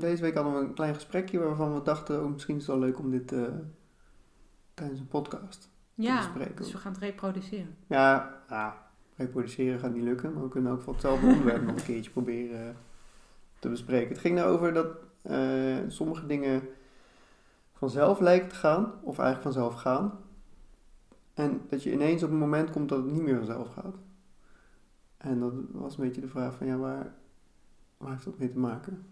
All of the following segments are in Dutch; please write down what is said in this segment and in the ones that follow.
deze week hadden we een klein gesprekje waarvan we dachten, oh, misschien is het wel leuk om dit eh, tijdens een podcast Ja, bespreken. dus we gaan het reproduceren. Ja, ja, reproduceren gaat niet lukken, maar we kunnen ook voor hetzelfde onderwerp nog een keertje proberen te bespreken. Het ging erover dat eh, sommige dingen vanzelf lijken te gaan, of eigenlijk vanzelf gaan. En dat je ineens op een moment komt dat het niet meer vanzelf gaat. En dat was een beetje de vraag van, ja, waar, waar heeft dat mee te maken?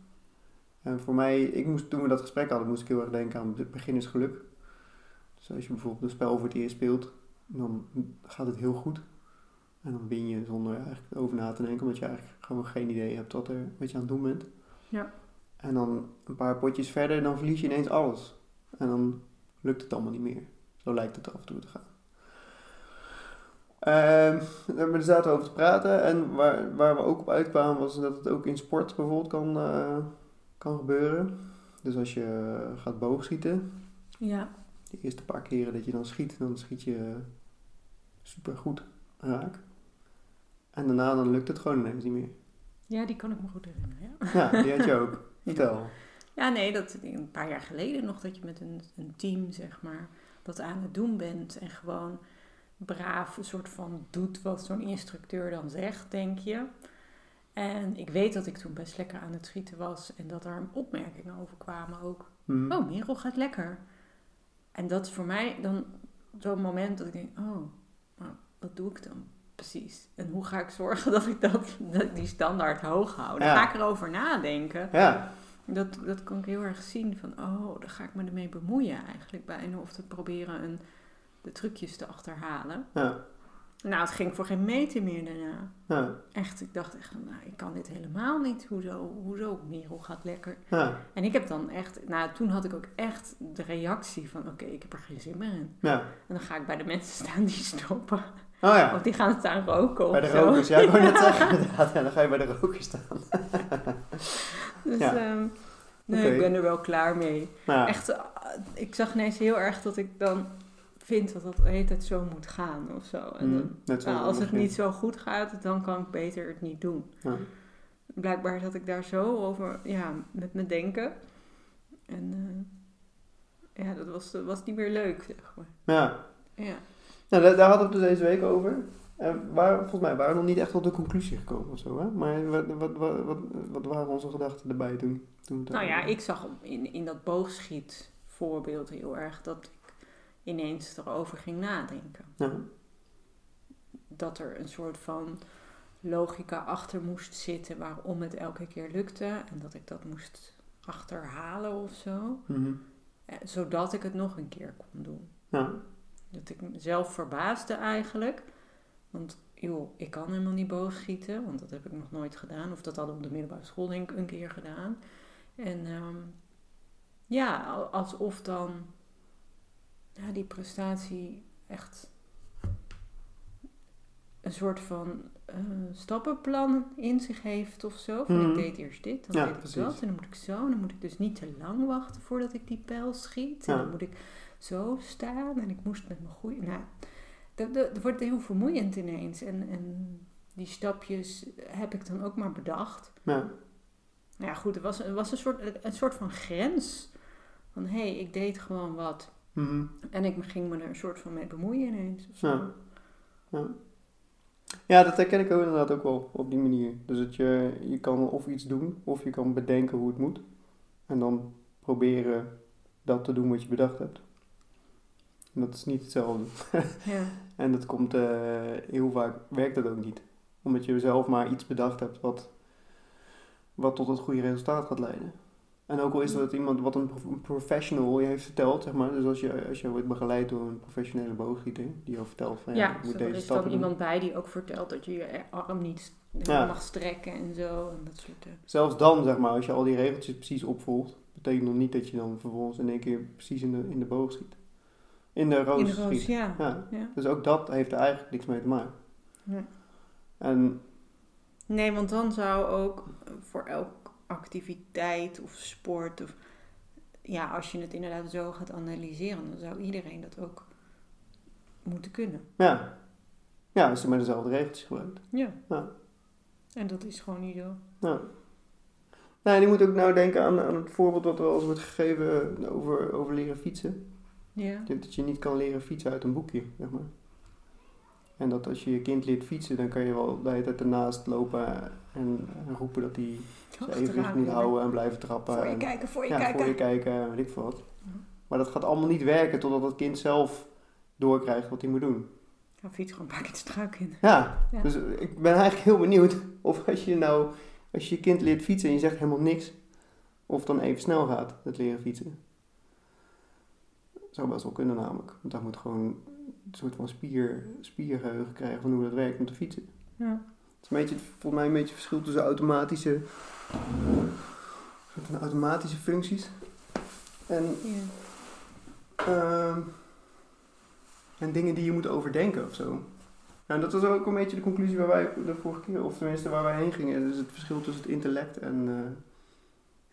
En voor mij, ik moest, toen we dat gesprek hadden, moest ik heel erg denken aan het begin is geluk. Dus als je bijvoorbeeld een spel voor het eerst speelt, dan gaat het heel goed. En dan win je zonder eigenlijk over na te denken, omdat je eigenlijk gewoon geen idee hebt wat, er, wat je aan het doen bent. Ja. En dan een paar potjes verder, dan verlies je ineens alles. En dan lukt het allemaal niet meer. Zo lijkt het af en toe te gaan. Ehm, we zaten over te praten en waar, waar we ook op uitkwamen was dat het ook in sport bijvoorbeeld kan, eh, kan gebeuren. Dus als je gaat boogschieten, Ja, de eerste paar keren dat je dan schiet, dan schiet je super goed raak. En daarna dan lukt het gewoon ineens niet meer. ja die kan ik me goed herinneren. Ja, Ja, die had je ook. Vertel. ja nee, dat een paar jaar geleden nog dat je met een, een team, zeg maar, dat aan het doen bent en gewoon braaf een soort van doet wat zo'n instructeur dan zegt, denk je. En ik weet dat ik toen best lekker aan het schieten was en dat er opmerkingen over kwamen ook. Hm. Oh, Merel gaat lekker. En dat is voor mij dan zo'n moment dat ik denk, oh, maar wat doe ik dan precies? En hoe ga ik zorgen dat ik dat, dat ik die standaard hoog hou? Ja. ga ik erover nadenken. Ja, Dat, dat kan ik heel erg zien van, oh, dan ga ik me ermee bemoeien eigenlijk bijna. Of te proberen een, de trucjes te achterhalen. ja, Nou, het ging voor geen meter meer daarna. ja, Echt, ik dacht echt, nou, ik kan dit helemaal niet. Hoezo, hoezo Merel gaat lekker? ja, En ik heb dan echt, nou toen had ik ook echt de reactie van oké, ik heb er geen zin meer in. ja. En dan ga ik bij de mensen staan die stoppen. Oh ja, Of die gaan staan roken bij de zo. rokers. Ja, ik wou net zeggen inderdaad. Ja, dan ga je bij de rokers staan. Dus ehm, nee, ik ben er wel klaar mee. Echt, eh, ik zag ineens heel erg dat ik dan vind dat dat de hele tijd zo moet gaan of zo. En Hm, dan, nou, als het niet zo goed gaat, dan kan ik beter het niet doen. Ja. Blijkbaar zat ik daar zo over, ja, met me denken. En eh, ja, dat was, was niet meer leuk, zeg maar. Ja, Ja. nou, daar, daar hadden we het dus deze week over. En waar, volgens mij waren we nog niet echt tot de conclusie gekomen of zo, hè? Maar wat, wat, wat, wat, waren onze gedachten erbij toen? toen Nou ja, ik zag in, in dat boogschiet voorbeeld heel erg dat ik ineens erover ging nadenken. Ja, Dat er een soort van logica achter moest zitten waarom het elke keer lukte. En dat ik dat moest achterhalen of zo. mhm. eh, Zodat ik het nog een keer kon doen. ja, Dat ik mezelf verbaasde eigenlijk. Want joh, ik kan helemaal niet boogschieten. Want dat heb ik nog nooit gedaan. Of dat hadden we op de middelbare school denk ik een keer gedaan. En ehm, ja, al- alsof dan ja, die prestatie echt een soort van eh, stappenplan in zich heeft of zo. Van Mhm. ik deed eerst dit, dan Ja, deed ik precies. dat en dan moet ik zo. En dan moet ik dus niet te lang wachten voordat ik die pijl schiet. Ja. En dan moet ik zo staan en ik moest met mijn goede... Nou, dat, dat, dat wordt heel vermoeiend ineens. En, en die stapjes heb ik dan ook maar bedacht. ja, Nou ja, goed, het was, het was een, soort, een soort van grens. Van hé, hey, ik deed gewoon wat. Mhm. En ik ging me er een soort van mee bemoeien ineens. Of zo. Ja. Ja. ja, dat herken ik ook inderdaad ook wel op die manier. Dus dat je, je kan of iets doen, of je kan bedenken hoe het moet. En dan proberen dat te doen wat je bedacht hebt. En dat is niet hetzelfde. Ja. En dat komt, eh, heel vaak werkt dat ook niet. Omdat je zelf maar iets bedacht hebt wat, wat tot het goede resultaat gaat leiden. En ook al is dat iemand wat een, prof- een professional je heeft verteld, zeg maar. Dus als je, als je wordt begeleid door een professionele boogschieter, die jou vertelt van ja, moet zo, er deze is dan stappen doen. iemand bij die ook vertelt dat je je arm niet Ja. mag strekken en zo. En dat soort, eh. Zelfs dan, zeg maar, als je al die regeltjes precies opvolgt, betekent nog niet dat je dan vervolgens in één keer precies in de, in de boog schiet. In de roos, In de roos, schiet. ja. Ja. Dus ook dat heeft er eigenlijk niks mee te maken. En Nee, want dan zou ook voor elke activiteit of sport of ja, als je het inderdaad zo gaat analyseren, dan zou iedereen dat ook moeten kunnen. ja, ja als je maar dezelfde regeltjes gebruikt. Ja. Ja. En dat is gewoon niet zo. Ja. Nou, en je moet ook nou denken aan, aan het voorbeeld wat er eens wordt gegeven eh, over, over leren fietsen. Ja. Dat je niet kan leren fietsen uit een boekje, zeg maar. En dat als je je kind leert fietsen, dan kan je wel de hele tijd ernaast lopen en, en roepen dat hij zijn evenwicht niet houden en blijven trappen. Voor je en, kijken, voor je ja, kijken. voor je kijken, weet ik wat. Ja. Maar dat gaat allemaal niet werken totdat het kind zelf doorkrijgt wat hij moet doen. Ja, fiets gewoon een paar keer de struik in. Ja, Ja. dus ik ben eigenlijk heel benieuwd of als je nou, als je je kind leert fietsen en je zegt helemaal niks, of dan even snel gaat, het leren fietsen. Zou best wel kunnen namelijk, want hij moet gewoon een soort van spier, spiergeheugen krijgen van hoe dat werkt om te fietsen. Ja. Het is een beetje, volgens mij een beetje het verschil tussen automatische, soort van automatische functies en, Ja. ehm, en dingen die je moet overdenken of zo. Nou, dat was ook een beetje de conclusie waar wij de vorige keer, of tenminste waar wij heen gingen. Dus het verschil tussen het intellect en eh,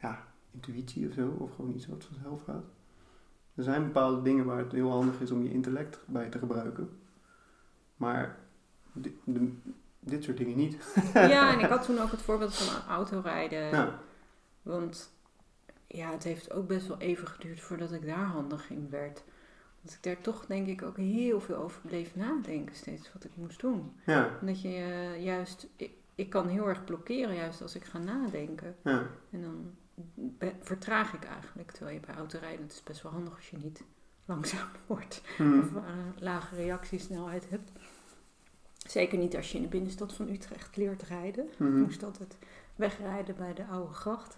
ja, intuïtie of zo, of gewoon iets wat vanzelf gaat. Er zijn bepaalde dingen waar het heel handig is om je intellect bij te gebruiken. Maar di- de- dit soort dingen niet. ja, en ik had toen ook het voorbeeld van autorijden. Ja. Want ja, het heeft ook best wel even geduurd voordat ik daar handig in werd. Want ik daar toch denk ik ook heel veel over bleef nadenken steeds wat ik moest doen. Ja, Dat je eh, juist, ik, ik kan heel erg blokkeren juist als ik ga nadenken. ja, En dan vertraag ik eigenlijk. Terwijl je bij autorijden, het is best wel handig als je niet langzaam wordt. Hm. Of eh, lage reactiesnelheid hebt. Zeker niet als je in de binnenstad van Utrecht leert rijden. Ik Mhm. moest altijd wegrijden bij de oude gracht.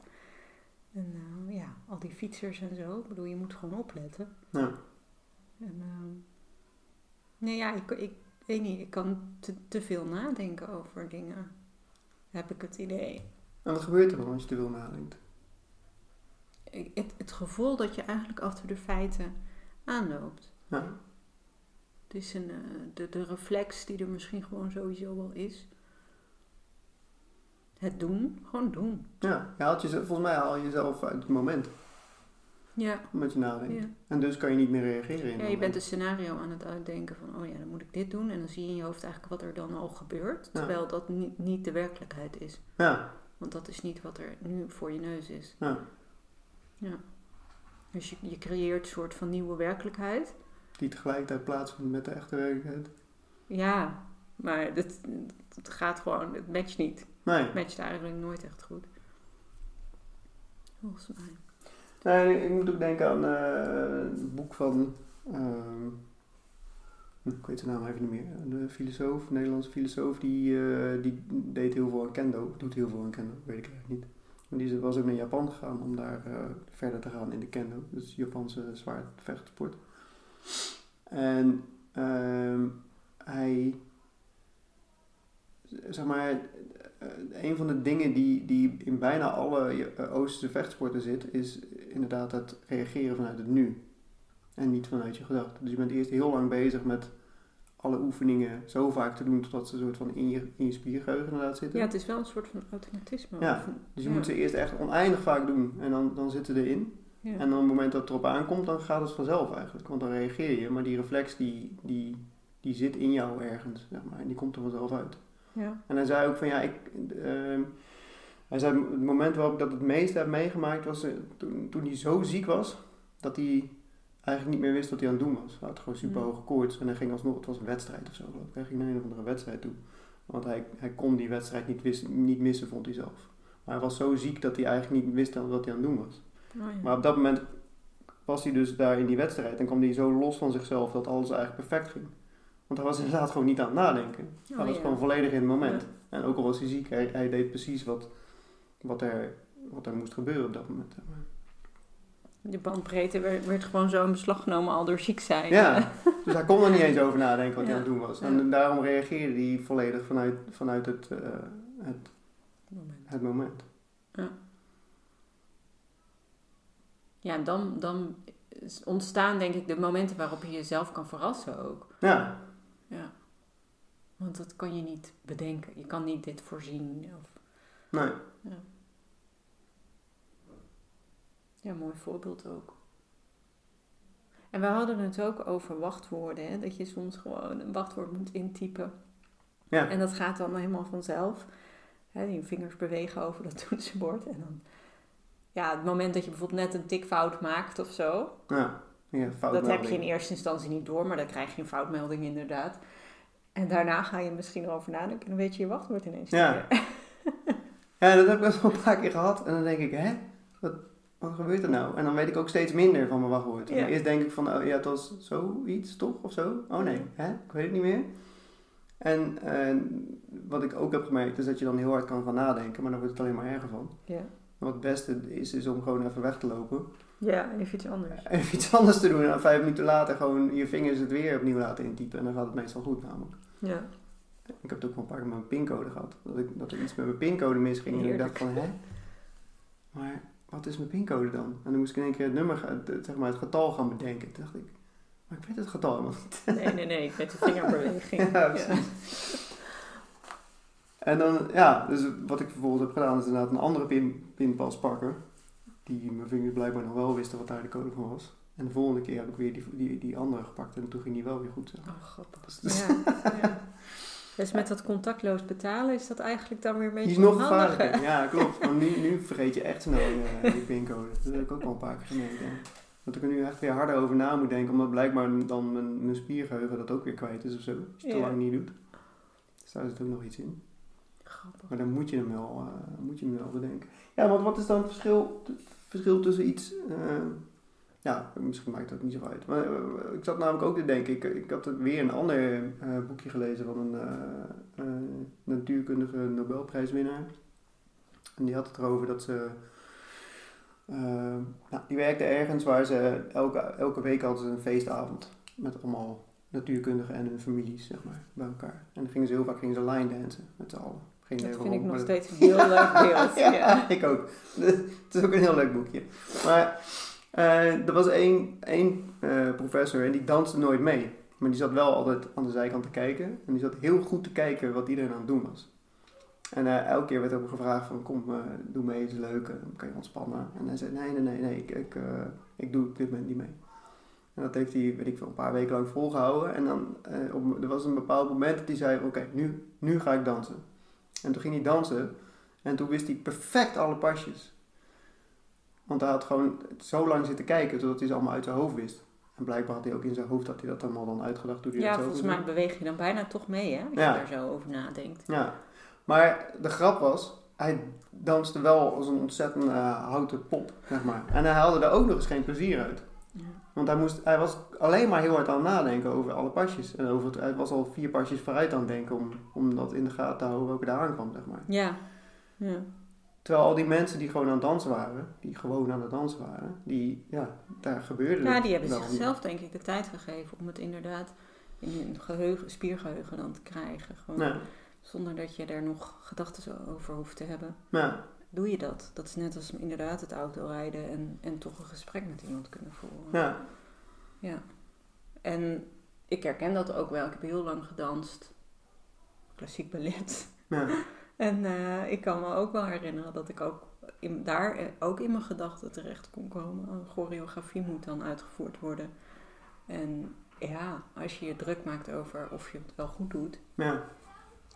En eh, ja, al die fietsers en zo. Ik bedoel, je moet gewoon opletten. ja. En, ehm, nee, ja, ik, ik weet niet. Ik kan te, te veel nadenken over dingen. Heb ik het idee. En wat gebeurt er dan als je te veel nadenkt? Het, het gevoel dat je eigenlijk achter de feiten aanloopt. Ja, Het is een, eh, de, de reflex die er misschien gewoon sowieso wel is. Het doen, gewoon doen. ja. Je haalt jezelf, volgens mij haal je jezelf uit het moment Ja, met je nadenkt. ja. En dus kan je niet meer reageren in ja je bent een scenario aan het uitdenken van, oh ja, dan moet ik dit doen. En dan zie je in je hoofd eigenlijk wat er dan al gebeurt. Ja. Terwijl dat niet, niet de werkelijkheid is. Ja, Want dat is niet wat er nu voor je neus is. ja. Ja. Dus je, je creëert een soort van nieuwe werkelijkheid. Die tegelijkertijd plaatsvindt met de echte werkelijkheid. Ja, maar het, het gaat gewoon, het matcht niet. Nee. Het matcht eigenlijk nooit echt goed. Volgens mij. nee, ik moet ook denken aan eh, het boek van... ehm, ik weet zijn naam even niet meer. De filosoof, een Nederlandse filosoof, die, eh, die deed heel veel aan kendo. Doet heel veel aan kendo, weet ik eigenlijk niet. Die was ook naar Japan gegaan om daar eh, verder te gaan in de kendo. Dus Japanse zwaardvechtsport. En ehm, hij, zeg maar, eh, een van de dingen die, die in bijna alle eh, Oosterse vechtsporten zit, is inderdaad het reageren vanuit het nu. En niet vanuit je gedachten. Dus je bent eerst heel lang bezig met alle oefeningen zo vaak te doen totdat ze een soort van in je, in je spiergeheugen inderdaad zitten. Ja, het is wel een soort van automatisme. Ja, Dus je ja. moet ze eerst echt oneindig vaak doen en dan, dan zitten ze erin. ja. En dan op het moment dat het erop aankomt, dan gaat het vanzelf eigenlijk. Want dan reageer je, maar die reflex die, die, die zit in jou ergens, zeg maar. En die komt er vanzelf uit. ja. En hij zei ook van ja, ik, ehm, hij zei het moment waarop ik dat het meeste heb meegemaakt was eh, toen, toen hij zo ziek was dat hij eigenlijk niet meer wist wat hij aan het doen was. Hij had gewoon super Mm. hoge koorts en hij ging alsnog, het was een wedstrijd of zo geloof ik. Hij ging naar een of andere wedstrijd toe. Want hij, hij kon die wedstrijd niet, wis- niet missen, vond hij zelf. Maar hij was zo ziek dat hij eigenlijk niet wist wat hij aan het doen was. Oh, ja. Maar op dat moment was hij dus daar in die wedstrijd en kwam hij zo los van zichzelf dat alles eigenlijk perfect ging. Want hij was inderdaad gewoon niet aan het nadenken. Oh, hij was ja. gewoon volledig in het moment. Ja. En ook al was hij ziek, hij, hij deed precies wat, wat, er, wat er moest gebeuren op dat moment. De bandbreedte werd, werd gewoon zo in beslag genomen al door ziek zijn. Ja, dus hij kon er niet eens over nadenken wat hij aan het doen was. Ja. En daarom reageerde hij volledig vanuit, vanuit het, eh, het, Moment. het moment. Ja. Ja, en dan, dan ontstaan denk ik de momenten waarop je jezelf kan verrassen ook. Ja, Ja. Want dat kan je niet bedenken. Je kan niet dit voorzien. Of, nee. ja, mooi voorbeeld ook. En we hadden het ook over wachtwoorden. Hè? Dat je soms gewoon een wachtwoord moet intypen. Ja. En dat gaat dan helemaal vanzelf. Hè, je vingers bewegen over dat toetsenbord. En dan, ja, het moment dat je bijvoorbeeld net een tikfout maakt of zo. Ja, ja dat heb je in eerste instantie niet door, maar dan krijg je een foutmelding inderdaad. En daarna ga je misschien erover nadenken en dan weet je je wachtwoord ineens Ja. Ja, dat heb ik best wel een paar keer gehad. En dan denk ik, hè? Wat, wat gebeurt er nou? En dan weet ik ook steeds minder van mijn wachtwoord. Ja. Eerst denk ik van, oh ja, het was zoiets, toch? Of zo? Oh nee, hè? Ik weet het niet meer. En eh, wat ik ook heb gemerkt, is dat je dan heel hard kan gaan nadenken. Maar dan wordt het alleen maar erger van. Ja. Wat het beste is, is om gewoon even weg te lopen. ja, even iets anders. Even iets anders te doen. En dan vijf minuten later gewoon je vingers het weer opnieuw laten intypen. En dan gaat het meestal goed namelijk. Ja. Ik heb het ook wel een paar keer met mijn pincode gehad. Dat, ik, dat er iets met mijn pincode misging. En ik dacht van, hè? Maar wat is mijn pincode dan? En dan moest ik in één keer het nummer, het, zeg maar, het getal gaan bedenken. Toen dacht ik, maar ik weet het getal helemaal niet. Nee, nee, nee, met de vingerbeweging. Ja, precies. En dan, ja, dus wat ik vervolgens heb gedaan is inderdaad een andere pin, pinpas pakken. Die mijn vingers blijkbaar nog wel wisten wat daar de code van was. En de volgende keer heb ik weer die, die, die andere gepakt en toen ging die wel weer goed. Zeg. Oh, grappig. Dus- Ja, ja. Dus met dat contactloos betalen is dat eigenlijk dan weer een Die beetje is nog gevaarlijker. Ja, klopt. Want nu, nu vergeet je echt snel eh, die pincode. Dat heb ik ook al een paar keer gemerkt. Dat ik er nu echt weer harder over na moet denken. Omdat blijkbaar dan mijn, mijn spiergeheugen dat ook weer kwijt is of zo. Als je het te lang niet doet. Dus daar zit ook nog iets in. Grappig. Maar dan moet je hem wel, eh, moet je hem wel bedenken. Ja, want wat is dan het verschil, het verschil tussen iets... eh, ja, misschien maakt dat niet zo uit. Maar eh, ik zat namelijk ook te denken. Ik, ik had weer een ander eh, boekje gelezen van een eh, natuurkundige Nobelprijswinnaar. En die had het erover dat ze... nou, die werkte ergens waar ze elke, elke week hadden ze een feestavond. Met allemaal natuurkundigen en hun families, zeg maar, bij elkaar. En dan gingen ze heel vaak gingen ze line dansen met z'n allen. Dat vind ik nog steeds een heel leuk beeld. ja, ja. ik ook. Het is ook een heel leuk boekje. Maar eh, er was één, één eh, professor en die danste nooit mee. Maar die zat wel altijd aan de zijkant te kijken. En die zat heel goed te kijken wat iedereen aan het doen was. En eh, elke keer werd ook gevraagd van kom, doe mee, is leuk, dan kan je ontspannen. En hij zei nee, nee, nee, nee, ik, ik, ik doe op dit moment niet mee. En dat heeft hij, weet ik veel, een paar weken lang volgehouden. En dan, op, er was een bepaald moment dat hij zei, oké, nu, nu ga ik dansen. En toen ging hij dansen. En toen wist hij perfect alle pasjes. Want hij had gewoon zo lang zitten kijken totdat hij ze allemaal uit zijn hoofd wist. En blijkbaar had hij ook in zijn hoofd dat hij dat allemaal dan uitgedacht toen hij Ja, volgens mij beweeg je dan bijna toch mee, hè? Als Ja. je daar zo over nadenkt. Ja, maar de grap was, hij danste wel als een ontzettend eh, houten pop, zeg maar. En hij haalde er ook nog eens geen plezier uit. Ja. Want hij, moest, hij was alleen maar heel hard aan het nadenken over alle pasjes. En over het, hij was al vier pasjes vooruit aan het denken om, om dat in de gaten te houden welke daar aankwam, zeg maar. Ja. ja. Terwijl al die mensen die gewoon aan het dansen waren, die gewoon aan het dansen waren, die, ja, daar gebeurde Ja, die hebben zichzelf denk ik de tijd gegeven om het inderdaad in hun geheugen, spiergeheugen dan te krijgen. Gewoon Ja, zonder dat je er nog gedachten over hoeft te hebben. ja, Doe je dat? Dat is net als inderdaad het autorijden en, en toch een gesprek met iemand kunnen voeren. ja, Ja. En ik herken dat ook wel. Ik heb heel lang gedanst. Klassiek ballet. ja, En eh, ik kan me ook wel herinneren dat ik ook in, daar eh, ook in mijn gedachten terecht kon komen. Een choreografie moet dan uitgevoerd worden. En ja, als je je druk maakt over of je het wel goed doet, ja,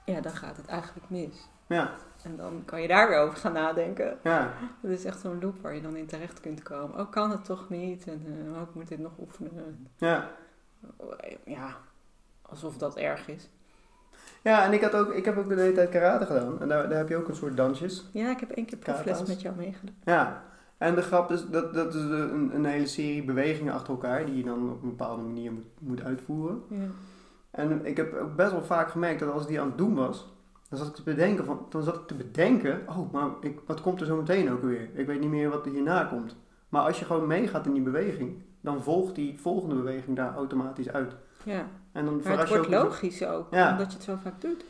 ja, dan gaat het eigenlijk mis. ja, En dan kan je daar weer over gaan nadenken. ja, Het is echt zo'n loop waar je dan in terecht kunt komen. Oh, kan het toch niet? En eh, oh, ik moet dit nog oefenen. ja. Ja, alsof dat erg is. Ja, en ik, had ook, ik heb ook de hele tijd karate gedaan. En daar, daar heb je ook een soort dansjes. Ja, ik heb één keer proefles met jou meegedaan. Ja, en de grap is dat dat is een, een hele serie bewegingen achter elkaar die je dan op een bepaalde manier moet, moet uitvoeren. Ja. En ik heb ook best wel vaak gemerkt dat als ik die aan het doen was, dan zat ik te bedenken, van, dan zat ik te bedenken, oh, maar ik, wat komt er zo meteen ook weer? Ik weet niet meer wat er hierna komt. Maar als je gewoon meegaat in die beweging, dan volgt die volgende beweging daar automatisch uit. ja. En dan Maar het wordt ook een logisch ook, Ja. omdat je het zo vaak doet.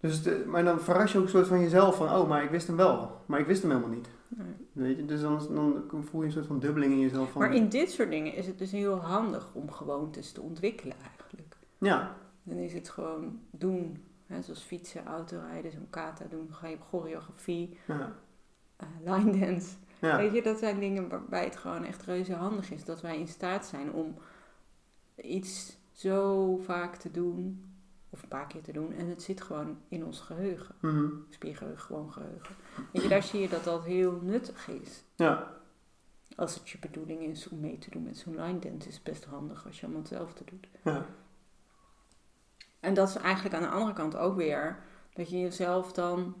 Dus de, maar dan verras je ook een soort van jezelf van, oh, maar ik wist hem wel. Maar ik wist hem helemaal niet. Nee. Weet je, dus dan, dan voel je een soort van dubbeling in jezelf. Van, Maar in dit soort dingen is het dus heel handig om gewoontes te ontwikkelen eigenlijk. Ja, Dan is het gewoon doen. Hè, zoals fietsen, autorijden, zo'n kata doen. Ga je choreografie, ja, eh, line dance. ja. Weet je, dat zijn dingen waarbij het gewoon echt reuze handig is. Dat wij in staat zijn om iets zo vaak te doen. Of een paar keer te doen. En het zit gewoon in ons geheugen. Mhm. Spiergeheugen, gewoon geheugen. Weet je, daar zie je dat dat heel nuttig is. ja, Als het je bedoeling is om mee te doen met zo'n line dance, is het best handig als je allemaal hetzelfde doet. ja, En dat is eigenlijk aan de andere kant ook weer dat je jezelf dan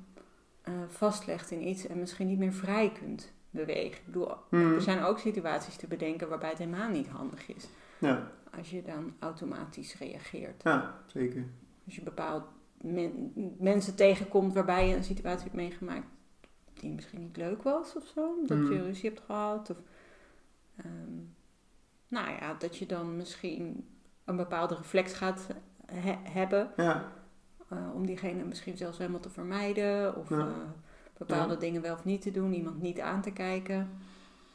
eh, vastlegt in iets en misschien niet meer vrij kunt bewegen. Ik bedoel, Mhm. er zijn ook situaties te bedenken waarbij het helemaal niet handig is. ja, Als je dan automatisch reageert. ja, zeker. Als je bepaald men- mensen tegenkomt waarbij je een situatie hebt meegemaakt die misschien niet leuk was of zo. Dat Mhm. je ruzie hebt gehad. Of, ehm, nou ja, dat je dan misschien een bepaalde reflex gaat he- hebben. Ja, eh, om diegene misschien zelfs helemaal te vermijden. Of Ja. eh, bepaalde Ja. dingen wel of niet te doen. Iemand niet aan te kijken.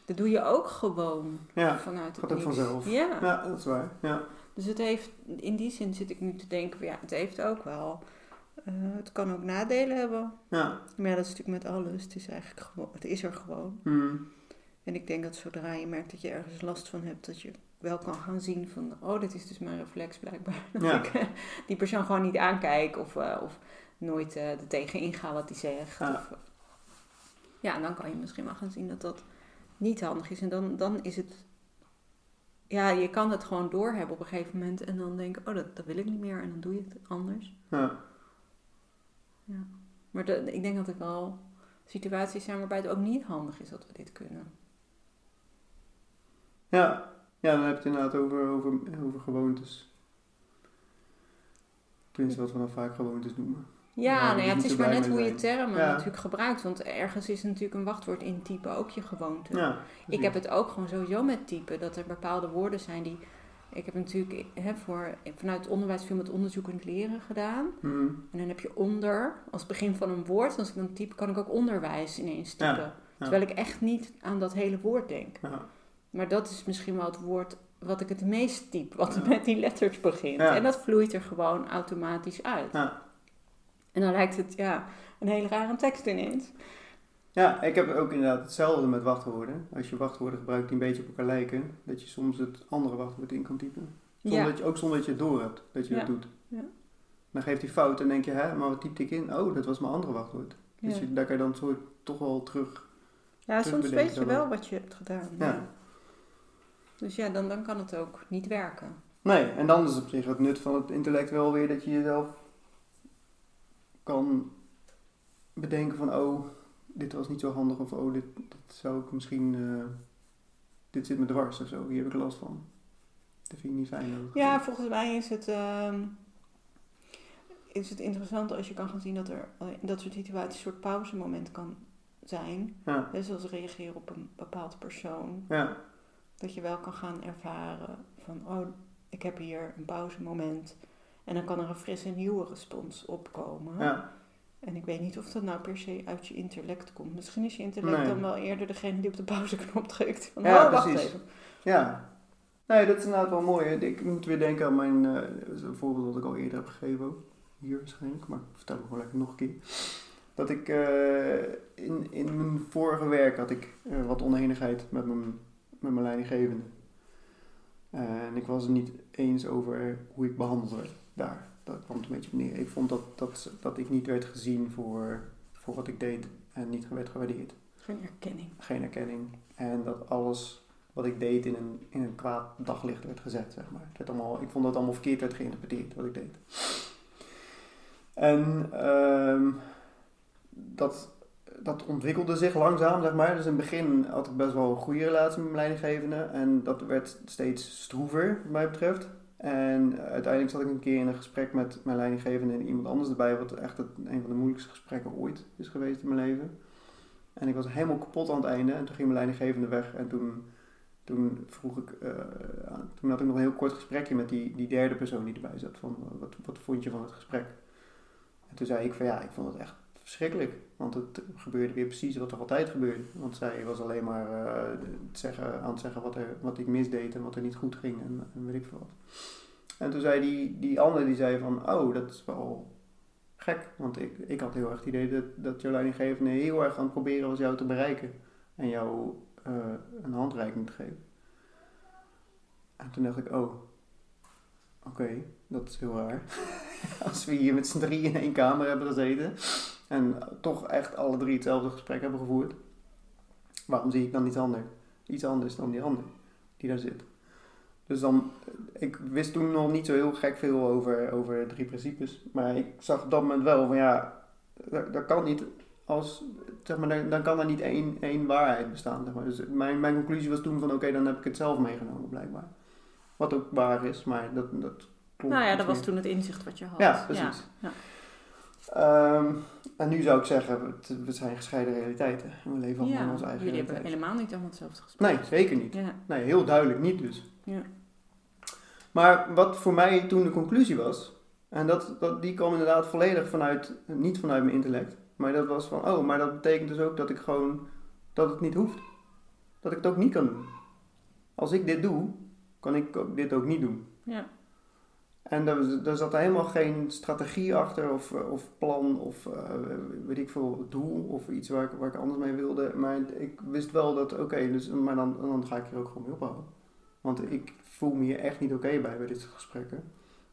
Dat doe je ook gewoon ja, vanuit het gaat ook vanzelf. Ja. Ja, dat is waar. Ja, Dus het heeft, in die zin zit ik nu te denken, van, ja, het heeft ook wel, eh, het kan ook nadelen hebben. ja. Maar ja, dat is natuurlijk met alles. Het is eigenlijk gewoon, het is er gewoon. Mhm. En ik denk dat zodra je merkt dat je ergens last van hebt, dat je wel kan gaan zien van, oh, dit is dus mijn reflex blijkbaar. Dat Ja. ik eh, die persoon gewoon niet aankijk of, eh, of nooit eh er tegen inga wat hij zegt. Ja. Of, ja, en dan kan je misschien wel gaan zien dat dat niet handig is. En dan, dan is het, ja, je kan het gewoon doorhebben op een gegeven moment en dan denken, oh, dat, dat wil ik niet meer en dan doe je het anders. ja. Maar de, ik denk dat er wel situaties zijn waarbij het ook niet handig is dat we dit kunnen. Ja, ja, dan heb je het inderdaad over, over, over gewoontes. Tenminste, wat we dan vaak gewoontes noemen. Ja, nou ja, het is maar net hoe je termen Ja. natuurlijk gebruikt. Want ergens is natuurlijk een wachtwoord in typen ook je gewoonte. Ja, ik heb het ook gewoon sowieso met typen. Dat er bepaalde woorden zijn die... Ik heb natuurlijk hè, voor, vanuit het onderwijs veel met onderzoekend leren gedaan. Mhm. En dan heb je onder, als begin van een woord. Als ik dan type, kan ik ook onderwijs ineens typen. Terwijl ik echt niet aan dat hele woord denk. Maar dat is misschien wel het woord wat ik het meest typ. Wat met die letters begint. En dat vloeit er gewoon automatisch uit. ja. En dan lijkt het ja, een hele rare tekst ineens. ja, ik heb ook inderdaad hetzelfde met wachtwoorden. Als je wachtwoorden gebruikt die een beetje op elkaar lijken, dat je soms het andere wachtwoord in kan typen. Zonder Ja. dat je, ook zonder dat je het door hebt dat je Ja. het doet. Ja. Dan geeft hij fout en denk je, hè, maar wat typte ik in? Oh, dat was mijn andere wachtwoord. Dus je, daar kan je dan soort toch wel terug. Ja, Terug soms weet je wel wat je hebt gedaan. Ja. Ja. Dus ja, dan, dan kan het ook niet werken. Nee, en dan is op zich het nut van het intellect wel weer dat je jezelf kan bedenken van, oh, dit was niet zo handig of oh, dit, dit zou ik misschien, eh, dit zit me dwars of zo, hier heb ik last van. Dat vind ik niet fijn. Ja, volgens mij is het, ehm, is het interessant als je kan gaan zien dat er in dat soort situaties een soort pauzemoment kan zijn. ja, Dus als reageren op een bepaald persoon. ja, Dat je wel kan gaan ervaren van, oh, ik heb hier een pauzemoment. En dan kan er een frisse nieuwe respons opkomen. ja, En ik weet niet of dat nou per se uit je intellect komt. Misschien is je intellect Nee. dan wel eerder degene die op de pauzeknop drukt. Van, Ja, oh, wacht precies. even. ja. Nee, dat is inderdaad wel mooi. hè. Ik moet weer denken aan mijn, een voorbeeld dat ik al eerder heb gegeven. Hier waarschijnlijk, maar ik vertel het gewoon lekker nog een keer. Dat ik eh, in, in mijn vorige werk had ik eh, wat oneenigheid met mijn, met mijn leidinggevende. Eh, en ik was het niet eens over hoe ik behandeld werd daar. Dat kwam het een beetje op neer. Ik vond dat, dat, dat ik niet werd gezien voor, voor wat ik deed en niet werd gewaardeerd. Geen erkenning. Geen erkenning. En dat alles wat ik deed in een, in een kwaad daglicht werd gezet, zeg maar. Het werd allemaal, ik vond dat allemaal verkeerd werd geïnterpreteerd, wat ik deed. En ehm, dat, dat ontwikkelde zich langzaam, zeg maar. Dus in het begin had ik best wel een goede relatie met mijn leidinggevende. En dat werd steeds stroever, wat mij betreft. En uiteindelijk zat ik een keer in een gesprek met mijn leidinggevende en iemand anders erbij, wat echt het, een van de moeilijkste gesprekken ooit is geweest in mijn leven. En ik was helemaal kapot aan het einde en toen ging mijn leidinggevende weg en toen, toen vroeg ik, eh, toen had ik nog een heel kort gesprekje met die, die derde persoon die erbij zat, van wat, wat vond je van het gesprek? En toen zei ik van ja, ik vond het echt verschrikkelijk. Want het gebeurde weer precies wat er altijd gebeurde. Want zij was alleen maar eh, zeggen, aan het zeggen wat, er, wat ik misdeed en wat er niet goed ging en, en weet ik veel wat. En toen zei die, die ander, die zei van, oh, dat is wel gek. Want ik, ik had heel erg het idee dat, dat jouw leidinggevende heel erg aan het proberen was jou te bereiken. En jou eh, een handreiking te geven. En toen dacht ik, oh, oké, dat is heel raar. Als we hier met z'n drie in één kamer hebben gezeten en toch echt alle drie hetzelfde gesprek hebben gevoerd, waarom zie ik dan iets anders? Iets anders dan die ander die daar zit. Dus dan, ik wist toen nog niet zo heel gek veel over, over drie principes, maar ik zag op dat moment wel van ja, dat, dat kan niet als, zeg maar, dan, kan er niet één, één waarheid bestaan. Zeg maar. Dus mijn, mijn conclusie was toen van oké, dan heb ik het zelf meegenomen blijkbaar. Wat ook waar is, maar dat, dat klopt. Nou ja, dat was meer. toen het inzicht wat je had. Ja, precies. Ja, Ehm, en nu zou ik zeggen, het- we zijn gescheiden realiteiten. En we leven allemaal Ja, in onze eigen jullie hebben helemaal niet allemaal hetzelfde gesprek. Nee, zeker niet. Ja, Nee, heel duidelijk niet dus. ja. Maar wat voor mij toen de conclusie was, en dat, dat, die kwam inderdaad volledig vanuit, niet vanuit mijn intellect, maar dat was van, oh, maar dat betekent dus ook dat ik gewoon, dat het niet hoeft. Dat ik het ook niet kan doen. Als ik dit doe, kan ik dit ook niet doen. ja. En daar, daar zat helemaal geen strategie achter of, eh, of plan of eh, weet ik veel, doel of iets waar ik, waar ik anders mee wilde. Maar ik wist wel dat, oké, dus, maar dan, dan ga ik hier ook gewoon mee ophouden. Want ik voel me hier echt niet oké bij, bij dit soort gesprekken.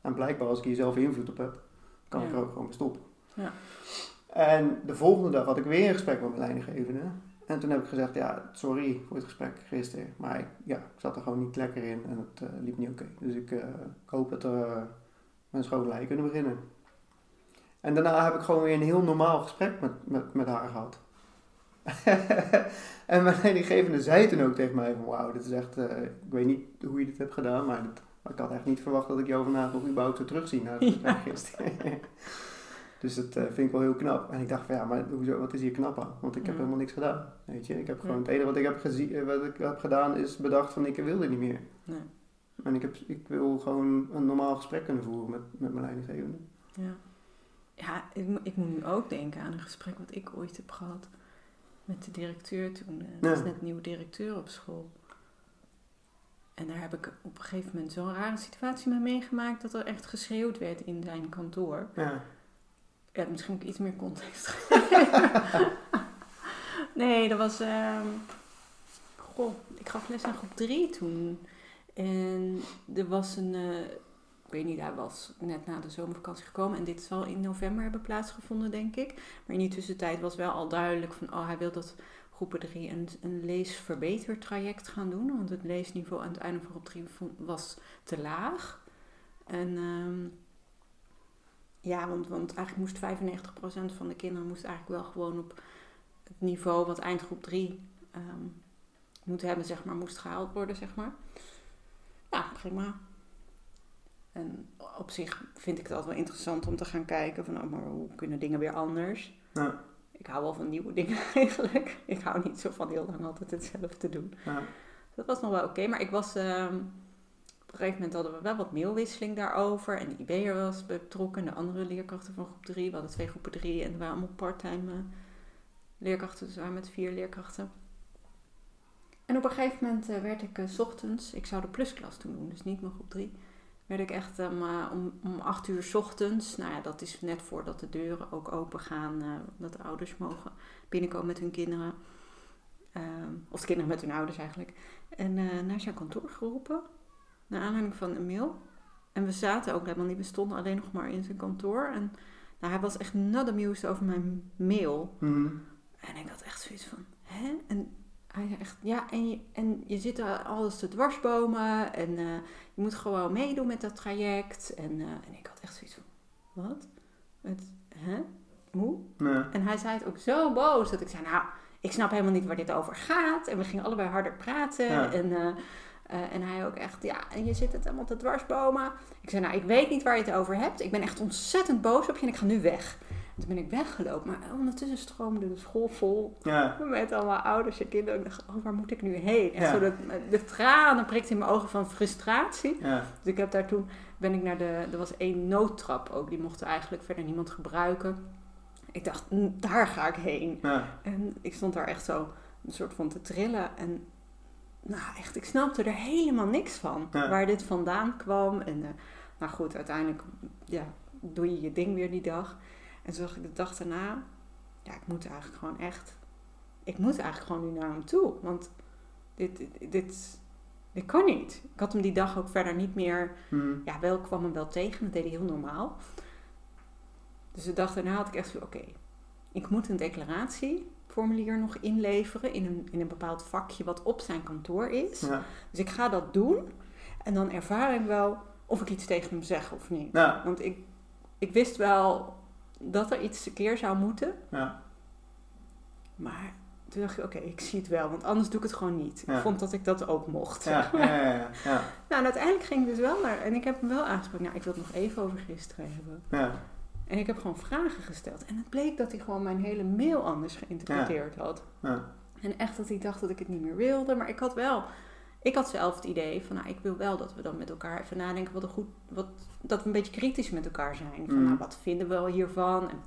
En blijkbaar als ik hier zelf invloed op heb, kan ik er ook gewoon mee stoppen. Ja. En de volgende dag had ik weer een gesprek met mijn leidinggevende. En toen heb ik gezegd, ja, sorry voor het gesprek gisteren. Maar ik, ja, ik zat er gewoon niet lekker in en het eh, liep niet oké. Dus ik, eh, ik hoop dat we uh, mijn schoonlei kunnen beginnen. En daarna heb ik gewoon weer een heel normaal gesprek met, met, met haar gehad. en mijn leidinggevende zei toen ook tegen mij van, wauw, dit is echt, eh, ik weet niet hoe je dit hebt gedaan, maar ik had echt niet verwacht dat ik jou vandaag nog überhaupt zou terugzien na het gesprek gisteren. Dus dat eh, vind ik wel heel knap. En ik dacht van ja, maar hoezo, wat is hier knap aan? Want ik heb Ja. helemaal niks gedaan. Weet je, ik heb gewoon het enige wat ik heb, gezien, eh, wat ik heb gedaan is bedacht van ik wil dit niet meer. Nee. En ik, heb, ik wil gewoon een normaal gesprek kunnen voeren met, met mijn leidinggevende. Ja, ja ik, ik moet nu ook denken aan een gesprek wat ik ooit heb gehad met de directeur toen. Er was Ja. net nieuwe directeur op school. En daar heb ik op een gegeven moment zo'n rare situatie mee meegemaakt dat er echt geschreeuwd werd in zijn kantoor. Ja. Ja, misschien ik iets meer context geven. nee, dat was... ehm, goh, ik gaf les aan groep 3 toen. En er was een... eh, ik weet niet, hij was net na de zomervakantie gekomen. En dit zal in november hebben plaatsgevonden, denk ik. Maar in die tussentijd was wel al duidelijk van... Oh, hij wil dat groepen 3 een, een leesverbetertraject gaan doen. Want het leesniveau aan het einde van groep 3 was te laag. En... ehm, ja, want, want eigenlijk moest 95% van de kinderen moest eigenlijk wel gewoon op het niveau wat eindgroep 3 ehm moet hebben, zeg maar, moest gehaald worden, zeg maar. Ja, prima. En op zich vind ik het altijd wel interessant om te gaan kijken van, oh, maar hoe kunnen dingen weer anders? Ja. Ik hou wel van nieuwe dingen eigenlijk. Ik hou niet zo van heel lang altijd hetzelfde doen. Ja. Dat was nog wel oké, maar ik was... ehm, een gegeven moment hadden we wel wat mailwisseling daarover. En de IB'er was betrokken. De andere leerkrachten van groep 3. We hadden twee groepen 3 en er waren allemaal parttime eh, leerkrachten. Dus we waren met vier leerkrachten. En op een gegeven moment eh, werd ik eh, 's ochtends... Ik zou de plusklas toen doen, dus niet mijn groep 3. Werd ik echt om, om 8 uur 's ochtends... Nou ja, dat is net voordat de deuren ook open gaan. eh, dat de ouders mogen binnenkomen met hun kinderen. Ehm, of de kinderen met hun ouders eigenlijk. En naar zijn kantoor geroepen. Naar aanleiding van een mail. En we zaten ook helemaal niet. We stonden alleen nog maar in zijn kantoor. En nou, hij was echt not amused over mijn mail. Mhm. En ik had echt zoiets van, hè? En hij zei echt, ja, en je, en je zit er alles te dwarsbomen. En eh, je moet gewoon meedoen met dat traject. En, eh, en ik had echt zoiets van, wat? Het, hè? Hoe? En hij zei het ook zo boos dat ik zei, nou, ik snap helemaal niet waar dit over gaat. En we gingen allebei harder praten. Ja. En, eh, eh, en hij ook echt, ja, en je zit het helemaal te dwarsbomen. Ik zei, nou, ik weet niet waar je het over hebt. Ik ben echt ontzettend boos op je en ik ga nu weg. En toen ben ik weggelopen, maar ondertussen stroomde de school vol Ja. met allemaal ouders en kinderen. Ik dacht, oh, waar moet ik nu heen? Echt Ja. zo de, de tranen prikten in mijn ogen van frustratie. Ja. Dus ik heb daar toen, ben ik naar de, er was één noodtrap ook, die mocht eigenlijk verder niemand gebruiken. Ik dacht, "Mm, daar ga ik heen. En ik stond daar echt zo een soort van te trillen. En nou echt, ik snapte er helemaal niks van. Ja. Waar dit vandaan kwam. En eh, nou goed, uiteindelijk ja, doe je je ding weer die dag. En toen dacht ik de dag daarna, ja, ik moet eigenlijk gewoon echt, ik moet eigenlijk gewoon nu naar hem toe. Want dit, dit, dit, dit kan niet. Ik had hem die dag ook verder niet meer Hm. ja, wel kwam hem wel tegen, dat deed hij heel normaal. Dus de dag daarna had ik echt zo, oké, ik moet een declaratieformulier nog inleveren in een, in een bepaald vakje wat op zijn kantoor is. Ja. Dus ik ga dat doen en dan ervaar ik wel of ik iets tegen hem zeg of niet. Ja. Want ik, ik wist wel dat er iets een keer zou moeten, Ja. maar toen dacht ik, oké, ik zie het wel, want anders doe ik het gewoon niet. Ik vond dat ik dat ook mocht. Ja. Nou, en uiteindelijk ging ik dus wel naar, en ik heb hem wel aangesproken, nou, ik wil het nog even over gisteren hebben. Ja. En ik heb gewoon vragen gesteld. En het bleek dat hij gewoon mijn hele mail anders geïnterpreteerd had. Ja. En echt dat hij dacht dat ik het niet meer wilde. Maar ik had wel... Ik had zelf het idee van, nou, ik wil wel dat we dan met elkaar even nadenken wat een goed... Wat, dat we een beetje kritisch met elkaar zijn. Van, Mm. nou, wat vinden we hiervan? En,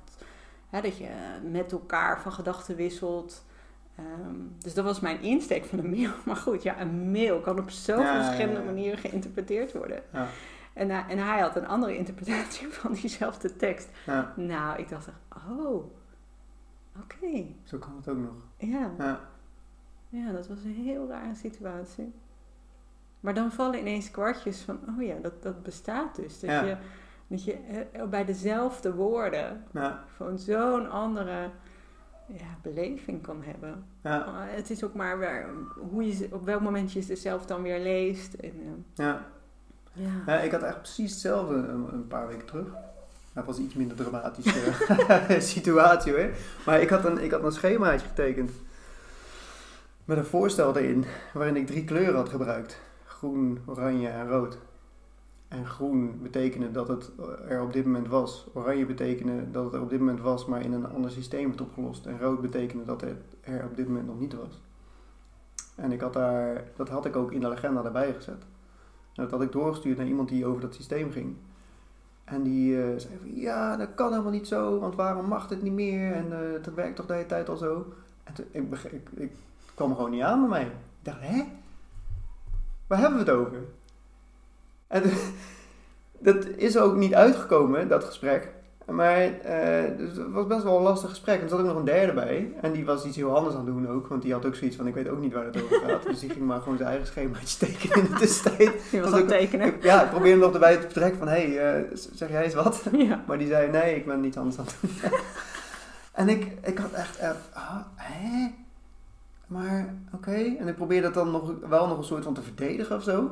hè, dat je met elkaar van gedachten wisselt. Ehm, dus dat was mijn insteek van een mail. Maar goed, ja, een mail kan op zoveel ja. verschillende manieren geïnterpreteerd worden. En, hij- en hij had een andere interpretatie van diezelfde tekst. Ja. Nou, ik dacht oh, oké, Zo kan het ook nog. ja. Ja. Ja, dat was een heel rare situatie. Maar dan vallen ineens kwartjes van, oh ja, dat, dat bestaat dus. Dat Ja. je, dat je eh, bij dezelfde woorden Ja. gewoon zo'n andere ja, beleving kan hebben. Ja. Uh, het is ook maar weer, hoe je, op welk moment je ze zelf dan weer leest. En, eh, Ja. Ja. Ja, ik had echt precies hetzelfde een, een paar weken terug. Dat was een iets minder dramatische situatie hoor. Maar ik had, een, ik had een schemaatje getekend. Met een voorstel erin. Waarin ik drie kleuren had gebruikt. Groen, oranje en rood. En groen betekende dat het er op dit moment was. Oranje betekende dat het er op dit moment was, maar in een ander systeem werd opgelost. En rood betekende dat het er op dit moment nog niet was. En ik had daar, dat had ik ook in de agenda erbij gezet. En dat had ik doorgestuurd naar iemand die over dat systeem ging. En die eh, zei van, ja, dat kan helemaal niet zo, want waarom mag dit niet meer? En eh dat werkt toch de hele tijd al zo? En toen, ik, ik, ik kwam gewoon niet aan bij mij. Ik dacht, hè? Waar hebben we het over? En dat is ook niet uitgekomen, dat gesprek. Maar eh, dus het was best wel een lastig gesprek. En er zat ook nog een derde bij. En die was iets heel anders aan het doen ook. Want die had ook zoiets van, ik weet ook niet waar het over gaat. dus die ging maar gewoon zijn eigen schemaatje tekenen in de tussentijd. Je was aan ook- het tekenen. Ik- ja, ik probeerde hem nog erbij te betrekken van, hé, hey, eh, zeg jij eens wat? Ja. Maar die zei, nee, ik ben niet anders aan het doen. en ik, ik had echt, eh, ah, hè? Maar, oké. En ik probeerde dat dan nog, wel nog een soort van te verdedigen of zo.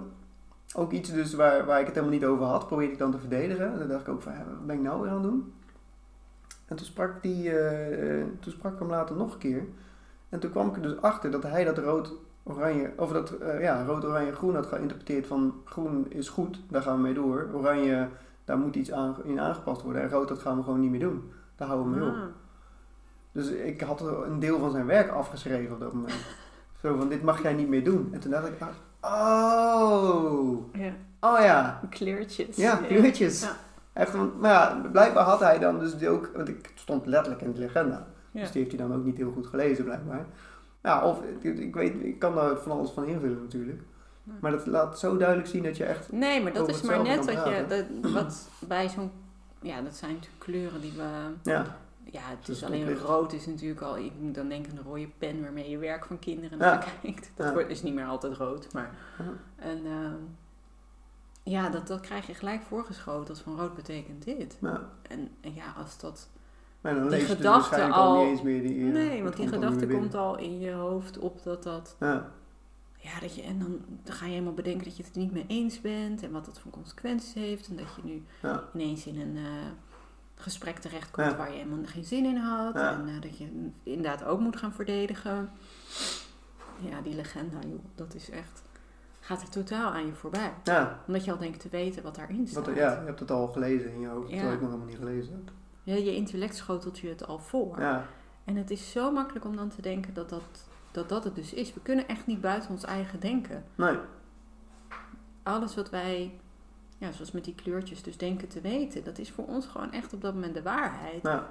Ook iets dus waar, waar ik het helemaal niet over had, probeerde ik dan te verdedigen. En dan dacht ik ook van, wat ben ik nou weer aan het doen? En toen sprak, die, eh, eh, toen sprak ik hem later nog een keer. En toen kwam ik er dus achter dat hij dat rood, oranje, of dat eh, ja, rood, oranje, groen had geïnterpreteerd van groen is goed, daar gaan we mee door. Oranje, daar moet iets aan, in aangepast worden. En rood, dat gaan we gewoon niet meer doen. Daar houden we mee op. Ah. Dus ik had een deel van zijn werk afgeschreven op dat moment. Zo van, dit mag jij niet meer doen. En toen dacht ik, oh, Ja, oh ja, kleurtjes. ja, kleurtjes. Ja. Echt, van- maar ja, blijkbaar had hij dan dus die ook, want ik stond letterlijk in de legenda. Ja. Dus die heeft hij dan ook niet heel goed gelezen blijkbaar. Ja, of ik, weet, ik kan daar van alles van invullen natuurlijk. Maar dat laat zo duidelijk zien dat je echt, Nee, maar dat is maar net kan je, dat, wat bij zo'n, ja, dat zijn natuurlijk kleuren die we, ja, ja, het is is alleen rood is natuurlijk al, ik moet dan denken aan de rode pen waarmee je werk van kinderen Ja. nakijkt. Dat Ja. wordt, is niet meer altijd rood, maar, Ja. en ehm, ja, dat, dat krijg je gelijk voorgeschoten als van rood betekent dit. En, en ja, als dat, Maar dan Die gedachte al al- niet eens meer die... eh, nee, want die gedachte komt al in je hoofd op dat dat Ja, Ja, dat je, en dan, dan ga je helemaal bedenken dat je het er niet mee eens bent en wat dat voor consequenties heeft. En dat je nu ineens in een eh, gesprek terechtkomt Ja. waar je helemaal geen zin in had. Ja. En eh, dat je inderdaad ook moet gaan verdedigen. Ja, die legenda, joh, dat is echt. gaat er totaal aan je voorbij. ja. Omdat je al denkt te weten wat daarin staat. Wat, ja, je hebt het al gelezen in je hoofd, terwijl ik nog helemaal niet gelezen heb. Ja, je intellect schotelt je het al voor. Ja, En het is zo makkelijk om dan te denken dat dat, dat dat het dus is. We kunnen echt niet buiten ons eigen denken. nee, alles wat wij, ja, zoals met die kleurtjes, dus denken te weten, dat is voor ons gewoon echt op dat moment de waarheid. ja,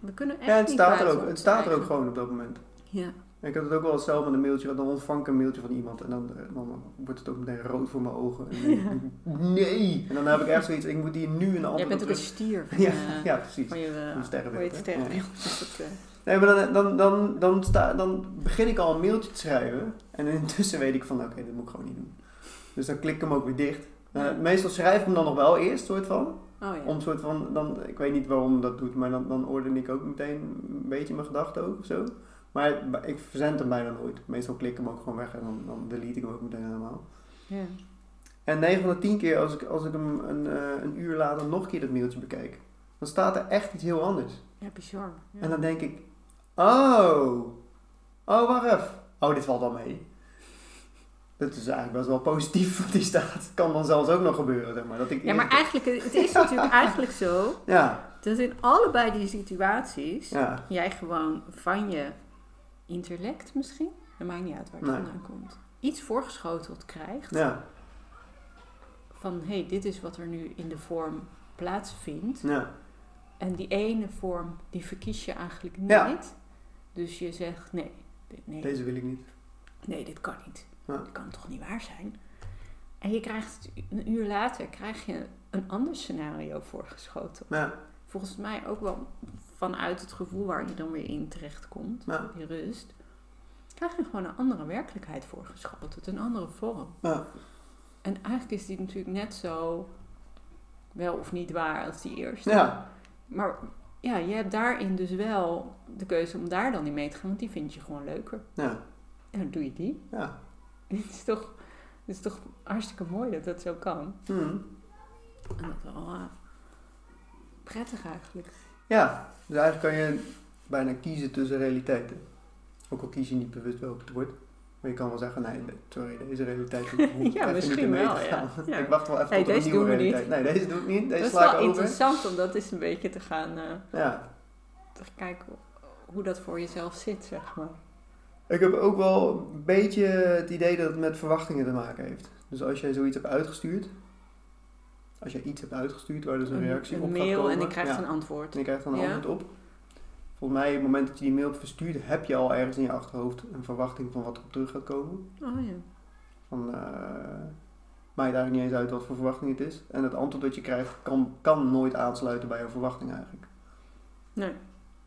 we kunnen echt Ja, het niet staat er ook, het staat er ook gewoon op dat moment. Ja. Ik had het ook wel eens zelf met een mailtje, dan ontvang ik een mailtje van iemand en dan, eh, dan wordt het ook meteen rood voor mijn ogen. En nee! En dan heb ik echt zoiets, ik moet hier nu een antwoord Jij bent ook een stier van, Ja, eh, ja, precies. van je, Een sterrenbeeld, dat, Nee, maar dan, dan, dan, dan, sta, dan begin ik al een mailtje te schrijven. En intussen weet ik van, oké, dit moet ik gewoon niet doen. Dus dan klik ik hem ook weer dicht. Eh, meestal schrijf ik hem dan nog wel eerst, soort van. oh ja. Om soort van, dan, ik weet niet waarom dat doet, maar dan, dan orden ik ook meteen een beetje mijn gedachten ook of zo. Maar ik verzend hem bijna nooit. Meestal klik ik hem ook gewoon weg en dan, dan delete ik hem ook meteen helemaal. ja. En 9 van de 10 keer als ik, als ik hem een, eh, een uur later nog een keer dat mailtje bekijk, dan staat er echt iets heel anders. Ja, bizar. Ja. En dan denk ik, oh, oh wacht even. Oh, dit valt wel mee. Dat is eigenlijk best wel positief wat die staat. Kan dan zelfs ook nog gebeuren, zeg maar. Dat ik ja, maar eigenlijk, het is natuurlijk eigenlijk zo Ja, dat in allebei die situaties ja, jij gewoon van je intellect misschien, dat maakt niet uit waar het Nee. vandaan komt, iets voorgeschoteld krijgt ja, van hé, hey, dit is wat er nu in de vorm plaatsvindt. ja, En die ene vorm, die verkies je eigenlijk niet. Dus je zegt nee, dit, nee, deze wil ik niet. nee, dit kan niet. Ja. Dat kan toch niet waar zijn? En je krijgt een uur later krijg je een ander scenario voorgeschoten. Ja, Volgens mij ook wel vanuit het gevoel waar je dan weer in terechtkomt, Ja. die rust, krijg je gewoon een andere werkelijkheid voorgeschoten, een andere vorm. ja, En eigenlijk is die natuurlijk net zo wel of niet waar als die eerste. ja, Maar ja, je hebt daarin dus wel de keuze om daar dan in mee te gaan, want die vind je gewoon leuker. ja, En dan doe je die. ja. Het is toch, het is toch hartstikke mooi dat dat zo kan. Hm. En dat wel eh, prettig eigenlijk. Ja, dus eigenlijk kan je bijna kiezen tussen realiteiten. Ook al kies je niet bewust welke het wordt. Maar je kan wel zeggen, nee, sorry, deze realiteit ik Ja, niet misschien wel, ja. Ik wacht wel even Hey, tot een deze nieuwe realiteit. Nee, deze doe ik niet. Deze dat is sla ik wel over. interessant om dat eens een beetje te gaan eh, Ja. te kijken hoe dat voor jezelf zit, zeg maar. Ik heb ook wel een beetje het idee dat het met verwachtingen te maken heeft. Dus als jij zoiets hebt uitgestuurd, als jij iets hebt uitgestuurd waar dus een reactie een op gaat mail komen, en ik krijg ja, een antwoord. en je krijgt dan een Ja. antwoord op. Volgens mij, op het moment dat je die mail verstuurt, heb je al ergens in je achterhoofd een verwachting van wat er op terug gaat komen. Oh ja. Van, eh maakt eigenlijk niet eens uit wat voor verwachting het is. En het antwoord dat je krijgt kan, kan nooit aansluiten bij jouw verwachting eigenlijk. Nee.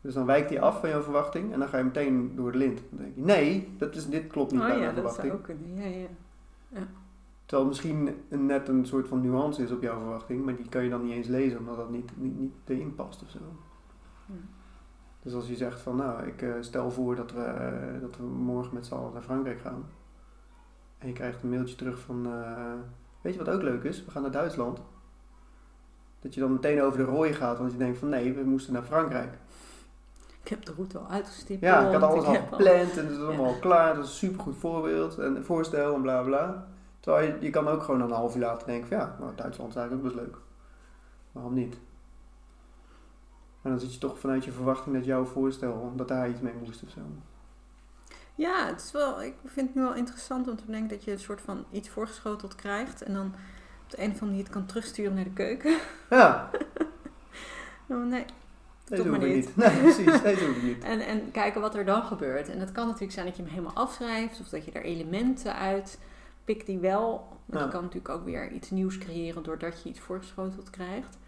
Dus dan wijkt hij af van jouw verwachting en dan ga je meteen door de lint. Dan denk je, nee, dat is, dit klopt niet Oh bij ja, mijn dat verwachting. zou ook kunnen. Ja, ja. Terwijl het misschien een, net een soort van nuance is op jouw verwachting, maar die kan je dan niet eens lezen omdat dat niet, niet, niet erin past of zo. Ja. Dus als je zegt van nou, ik eh, stel voor dat we, eh, dat we morgen met z'n allen naar Frankrijk gaan. En je krijgt een mailtje terug van, eh, weet je wat ook leuk is? We gaan naar Duitsland. Dat je dan meteen over de rooien gaat, want je denkt van nee, we moesten naar Frankrijk. Ik heb de route al uitgestippeld. Ja, ik had alles al gepland en het is allemaal al klaar. Dat is een supergoed voorbeeld en voorstel en bla bla. Terwijl je, je kan ook gewoon een half uur later denken van ja, nou, Duitsland is eigenlijk ook best leuk. Waarom niet? En dan zit je toch vanuit je verwachting dat jouw voorstel, dat daar iets mee moest of zo. Ja, het is wel, ik vind het nu wel interessant om te denken dat je een soort van iets voorgeschoteld krijgt en dan op de een of andere manier het kan terugsturen naar de keuken. Ja, Oh, nee. Deze maar hoef ik niet. Nee, precies, deze hoef ik niet. En, en kijken wat er dan gebeurt. En het kan natuurlijk zijn dat je hem helemaal afschrijft of dat je er elementen uit pikt die wel. Maar Ja. je kan natuurlijk ook weer iets nieuws creëren doordat je iets voorgeschoteld krijgt.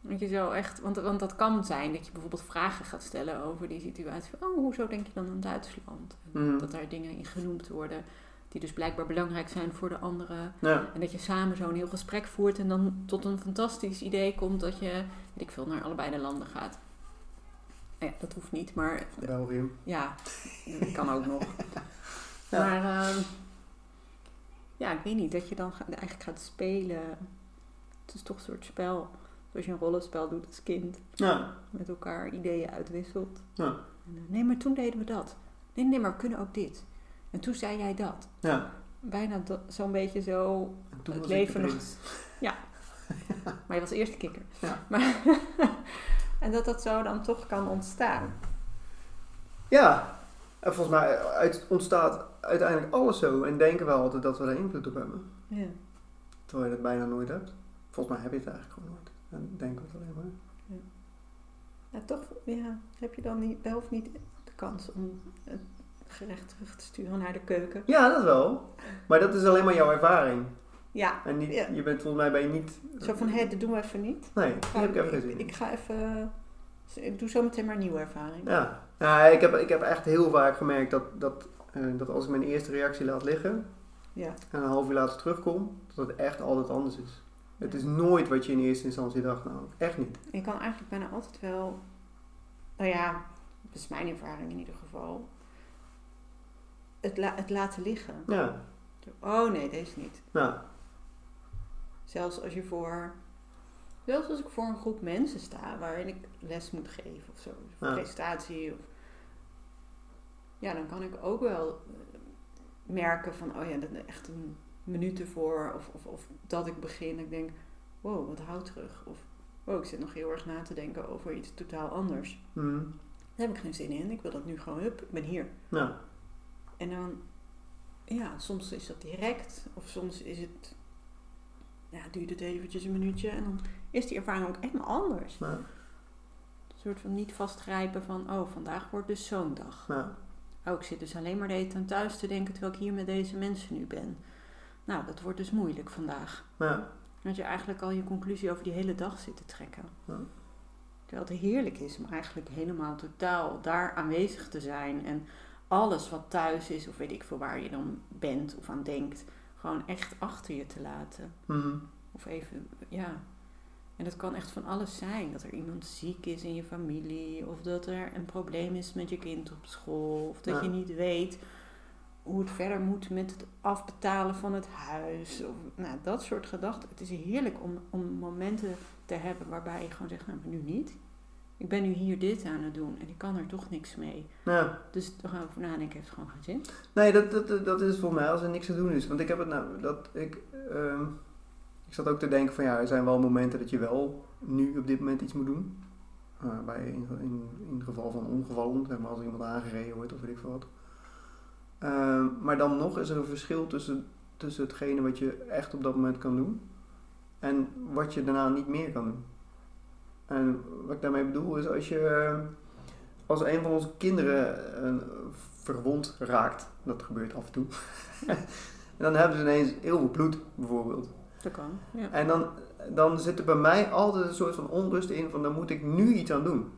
Dat je zo echt, want, want dat kan zijn dat je bijvoorbeeld vragen gaat stellen over die situatie. Van, oh, hoezo denk je dan aan Duitsland? En Mhm. Dat daar dingen in genoemd worden die dus blijkbaar belangrijk zijn voor de anderen. Ja, En dat je samen zo'n heel gesprek voert en dan tot een fantastisch idee komt dat je, weet ik veel, naar allebei de landen gaat. Nou ja, dat hoeft niet, maar België. ja, dat kan ook nog. Ja. Maar ehm, ja, ik weet niet, dat je dan ga- eigenlijk gaat spelen. Het is toch een soort spel, zoals je een rollenspel doet als kind. Ja, Met elkaar ideeën uitwisselt. ja, En, nee, maar toen deden we dat. Nee, nee, maar we kunnen ook dit. En toen zei jij dat. ja. Bijna zo'n beetje zo Het leven nog- prins. Maar je was eerst kikker. Ja. Maar, en dat dat zo dan toch kan ontstaan. Ja, en volgens mij uit, ontstaat uiteindelijk alles zo. En denken we altijd dat we er invloed op hebben. Ja. Terwijl je dat bijna nooit hebt. Volgens mij heb je het eigenlijk gewoon nooit. En denken we het alleen maar. Ja. Nou, toch ja, heb je dan niet, wel of niet de kans om het gerecht terug te sturen naar de keuken? Ja, dat wel. Maar dat is alleen maar jouw ervaring. Ja, En niet, Ja. je bent volgens mij je niet... zo van, hé, dat doen we even niet. Nee, daar heb ik even geen zin ik, ik ga even, ik doe zo meteen maar een nieuwe ervaring. Ja, ja ik, heb, ik heb echt heel vaak gemerkt dat, dat, eh, dat als ik mijn eerste reactie laat liggen Ja. en een half uur later terugkom, dat het echt altijd anders is. Het is nooit wat je in eerste instantie dacht, nou, echt niet. Je kan eigenlijk bijna altijd wel, nou ja, dat is mijn ervaring in ieder geval, het, la- het laten liggen. Ja, Oh nee, deze niet. nou, Zelfs als je voor, zelfs als ik voor een groep mensen sta waarin ik les moet geven of zo, of een Ja. presentatie. Of, ja, dan kan ik ook wel eh, merken van, oh ja, dat is echt een minuut ervoor. Of, of, of dat ik begin, ik denk, wow, wat houdt terug. Of, wow, ik zit nog heel erg na te denken over iets totaal anders. hm, Daar heb ik geen zin in. Ik wil dat nu gewoon, hup, ik ben hier. En dan, ja, soms is dat direct. Of soms is het, ja, duurt het eventjes een minuutje. En dan is die ervaring ook helemaal anders. Een soort van niet vastgrijpen van, oh, vandaag wordt dus zo'n dag. nou, Oh, ik zit dus alleen maar de aan thuis te denken terwijl ik hier met deze mensen nu ben. Nou, dat wordt dus moeilijk vandaag. nou, Dat je eigenlijk al je conclusie over die hele dag zit te trekken. Ja. Terwijl het heerlijk is om eigenlijk helemaal totaal daar aanwezig te zijn. En alles wat thuis is, of weet ik veel waar je dan bent of aan denkt, gewoon echt achter je te laten. hm, Of even, ja. En dat kan echt van alles zijn. Dat er iemand ziek is in je familie. Of dat er een probleem is met je kind op school. Of dat Ja. je niet weet hoe het verder moet met het afbetalen van het huis. Of, nou, dat soort gedachten. Het is heerlijk om, om momenten te hebben waarbij je gewoon zegt, nou, maar nu niet. Ik ben nu hier dit aan het doen en ik kan er toch niks mee. nou. Dus er gaan over nadenken heeft gewoon geen zin. Nee, dat, dat, dat is voor mij als er niks te doen is. Want ik heb het nou, dat ik, ehm, ik zat ook te denken van ja, er zijn wel momenten dat je wel nu op dit moment iets moet doen. Uh, bij in, in, geval van ongevallen, zeg maar als iemand aangereden wordt of weet ik veel wat. Ehm, maar dan nog is er een verschil tussen, tussen hetgene wat je echt op dat moment kan doen en wat je daarna niet meer kan doen. En wat ik daarmee bedoel is als je als een van onze kinderen eh, verwond raakt, dat gebeurt af en toe, en dan hebben ze ineens heel veel bloed bijvoorbeeld. Dat kan, ja. En dan, dan zit er bij mij altijd een soort van onrust in van dan moet ik nu iets aan doen.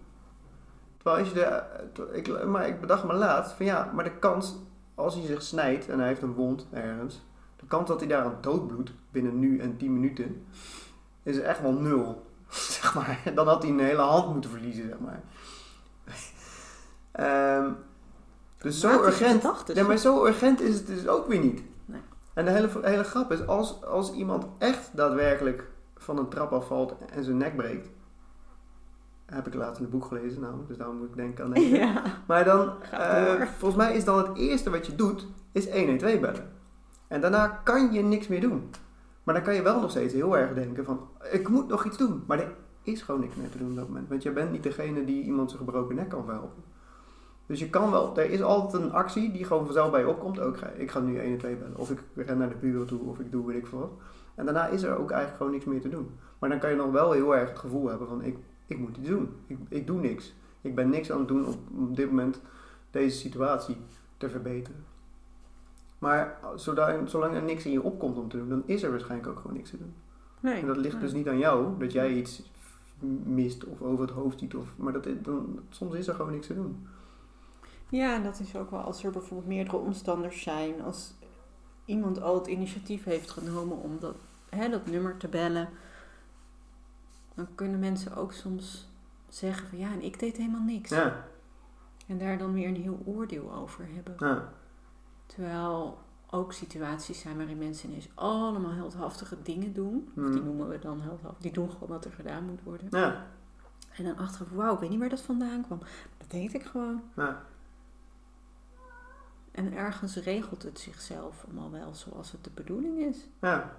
Terwijl als je de, ik, maar ik bedacht me laatst van ja, maar de kans als hij zich snijdt en hij heeft een wond ergens, de kans dat hij daar aan doodbloedt binnen nu en 10 minuten is echt wel nul. Zeg maar. Dan had hij een hele hand moeten verliezen, zeg maar. Ehm, dus zo urgent. gedachten. Maar zo urgent is het dus ook weer niet. Nee. En de hele, hele grap is, als, als iemand echt daadwerkelijk van een trap afvalt en zijn nek breekt, heb ik laatst in het boek gelezen namelijk, dus daarom moet ik denken aan denken. Ja. Maar dan, eh, volgens mij is dan het eerste wat je doet, is 112 bellen. En daarna kan je niks meer doen. Maar dan kan je wel nog steeds heel erg denken van, ik moet nog iets doen. Maar er is gewoon niks meer te doen op dat moment. Want je bent niet degene die iemand zijn gebroken nek kan helpen. Dus je kan wel, er is altijd een actie die gewoon vanzelf bij je opkomt. Ook, ga- ik ga nu 112 bellen. Of ik ren naar de bureau toe, of ik doe weet ik wat. En daarna is er ook eigenlijk gewoon niks meer te doen. Maar dan kan je nog wel heel erg het gevoel hebben van, ik, ik moet iets doen. Ik, ik doe niks. Ik ben niks aan het doen op, op dit moment deze situatie te verbeteren. Maar zolang, er niks in je opkomt om te doen, dan is er waarschijnlijk ook gewoon niks te doen. Nee. En dat ligt dus niet aan jou, dat jij iets mist of over het hoofd ziet. Of, maar dat, dan, soms is er gewoon niks te doen. Ja, en dat is ook wel als er bijvoorbeeld meerdere omstanders zijn. Als iemand al het initiatief heeft genomen om dat, hè, dat nummer te bellen. Dan kunnen mensen ook soms zeggen van ja, en ik deed helemaal niks. Ja, En daar dan weer een heel oordeel over hebben. ja, Terwijl ook situaties zijn waarin mensen ineens allemaal heldhaftige dingen doen. Of die noemen we dan heldhaftig. Die doen gewoon wat er gedaan moet worden. ja, En dan achteraf, wauw, ik weet niet waar dat vandaan kwam. Dat deed ik gewoon. ja. En ergens regelt het zichzelf allemaal wel zoals het de bedoeling is. ja.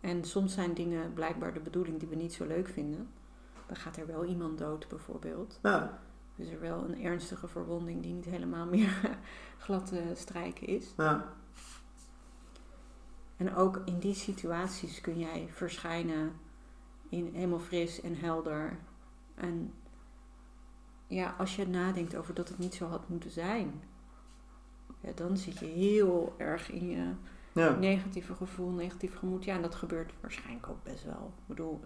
En soms zijn dingen blijkbaar de bedoeling die we niet zo leuk vinden. Dan gaat er wel iemand dood bijvoorbeeld. ja. Dus er wel een ernstige verwonding die niet helemaal meer glad te strijken is. ja. En ook in die situaties kun jij verschijnen in helemaal fris en helder. En ja, als je nadenkt over dat het niet zo had moeten zijn, ja, dan zit je heel erg in je Ja. negatieve gevoel, negatief gemoed. Ja, en dat gebeurt waarschijnlijk ook best wel. Ik bedoel,